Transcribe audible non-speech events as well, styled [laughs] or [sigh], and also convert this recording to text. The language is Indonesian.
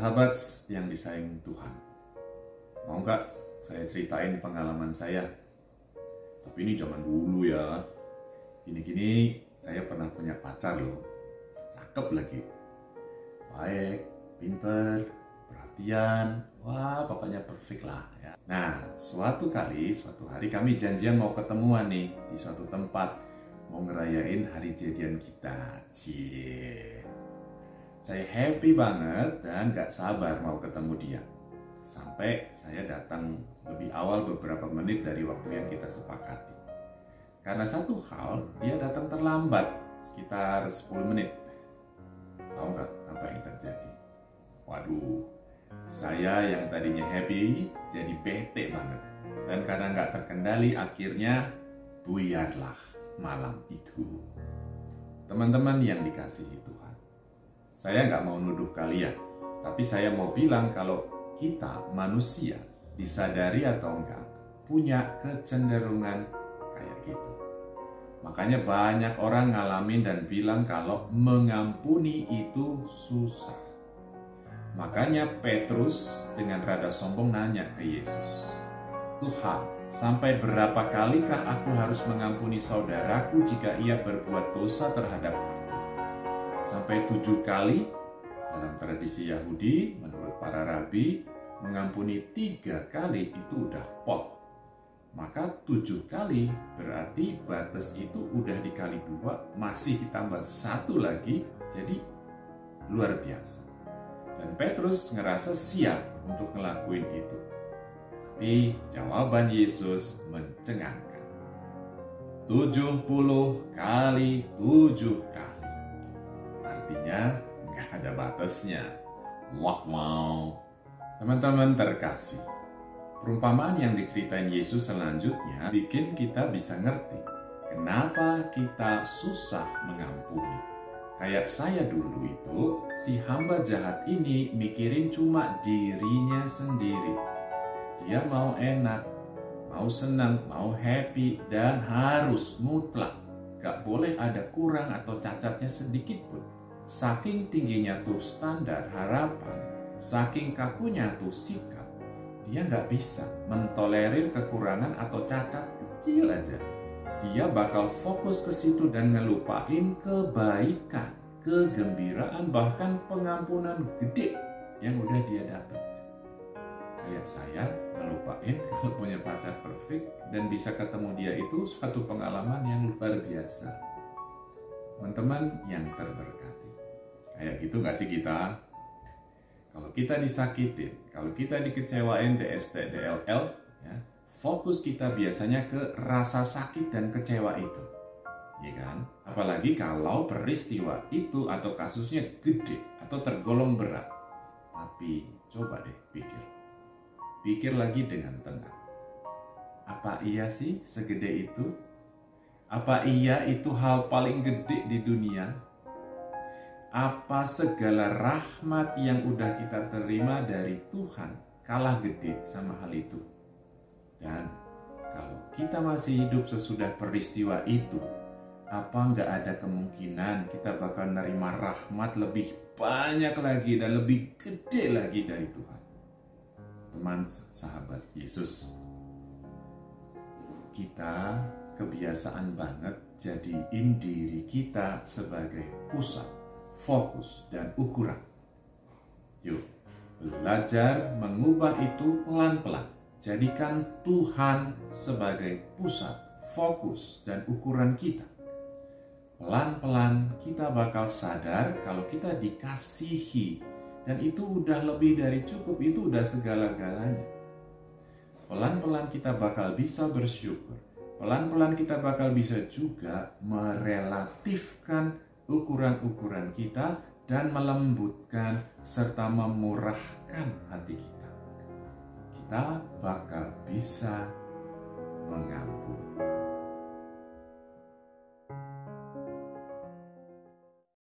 Sahabat yang disayang Tuhan, mau nggak saya ceritain pengalaman saya? Tapi ini zaman dulu ya. Gini-gini saya pernah punya pacar loh. Cakep lagi. Baik, pinter, perhatian. Wah, pokoknya perfect lah ya. Nah, suatu kali, suatu hari kami janjian mau ketemuan nih di suatu tempat. Mau ngerayain hari jadian kita. Cie. Saya happy banget dan gak sabar mau ketemu dia. Sampai saya datang lebih awal beberapa menit dari waktu yang kita sepakati. Karena satu hal, dia datang terlambat, sekitar 10 menit. Tahu nggak apa yang terjadi? Waduh, saya yang tadinya happy jadi bete banget. Dan karena nggak terkendali, akhirnya buyarlah malam itu. Teman-teman yang dikasihi Tuhan. Saya nggak mau nuduh kalian, tapi saya mau bilang kalau kita manusia disadari atau enggak punya kecenderungan kayak gitu. Makanya banyak orang ngalamin dan bilang kalau mengampuni itu susah. Makanya Petrus dengan rada sombong nanya ke Yesus, Tuhan, sampai berapa kalikah aku harus mengampuni saudaraku jika ia berbuat dosa terhadap aku? Sampai tujuh kali dalam tradisi Yahudi menurut para rabi mengampuni tiga kali itu udah pol maka tujuh kali berarti batas itu udah dikali dua masih ditambah satu lagi jadi luar biasa. Dan Petrus ngerasa siap untuk ngelakuin itu. Tapi jawaban Yesus mencengangkan. 70 kali tujuh kali artinya nggak ada batasnya. Mau. Teman-teman terkasih, perumpamaan yang diceritain Yesus selanjutnya bikin kita bisa ngerti kenapa kita susah mengampuni. Kayak saya dulu itu, si hamba jahat ini mikirin cuma dirinya sendiri. Dia mau enak, mau senang, mau happy, dan harus mutlak. Gak boleh ada kurang atau cacatnya sedikit pun. Saking tingginya tuh standar harapan, saking kakunya tuh sikap, dia nggak bisa mentolerir kekurangan atau cacat kecil aja. Dia bakal fokus ke situ dan ngelupain kebaikan, kegembiraan, bahkan pengampunan gede yang udah dia dapat. Kayak saya ngelupain [laughs] kalau punya pacar perfect dan bisa ketemu dia itu suatu pengalaman yang luar biasa. Teman-teman yang terberkati. Kayak gitu gak sih kita? Kalau kita disakitin, kalau kita dikecewain DST, DLL, ya, fokus kita biasanya ke rasa sakit dan kecewa itu. Ya kan? Apalagi kalau peristiwa itu atau kasusnya gede atau tergolong berat. Tapi coba deh pikir. Pikir lagi dengan tenang. Apa iya sih segede itu? Apa iya itu hal paling gede di dunia? Apa segala rahmat yang udah kita terima dari Tuhan kalah gede sama hal itu. Dan kalau kita masih hidup sesudah peristiwa itu, apa nggak ada kemungkinan kita bakal nerima rahmat lebih banyak lagi dan lebih gede lagi dari Tuhan. Teman sahabat Yesus, kita kebiasaan banget jadiin diri kita sebagai pusat fokus, dan ukuran. Yuk, belajar mengubah itu pelan-pelan. Jadikan Tuhan sebagai pusat, fokus, dan ukuran kita. Pelan-pelan kita bakal sadar kalau kita dikasihi dan itu udah lebih dari cukup, itu udah segala-galanya. Pelan-pelan kita bakal bisa bersyukur. Pelan-pelan kita bakal bisa juga merelatifkan ukuran-ukuran kita dan melembutkan serta memurahkan hati kita. Kita bakal bisa mengampuni.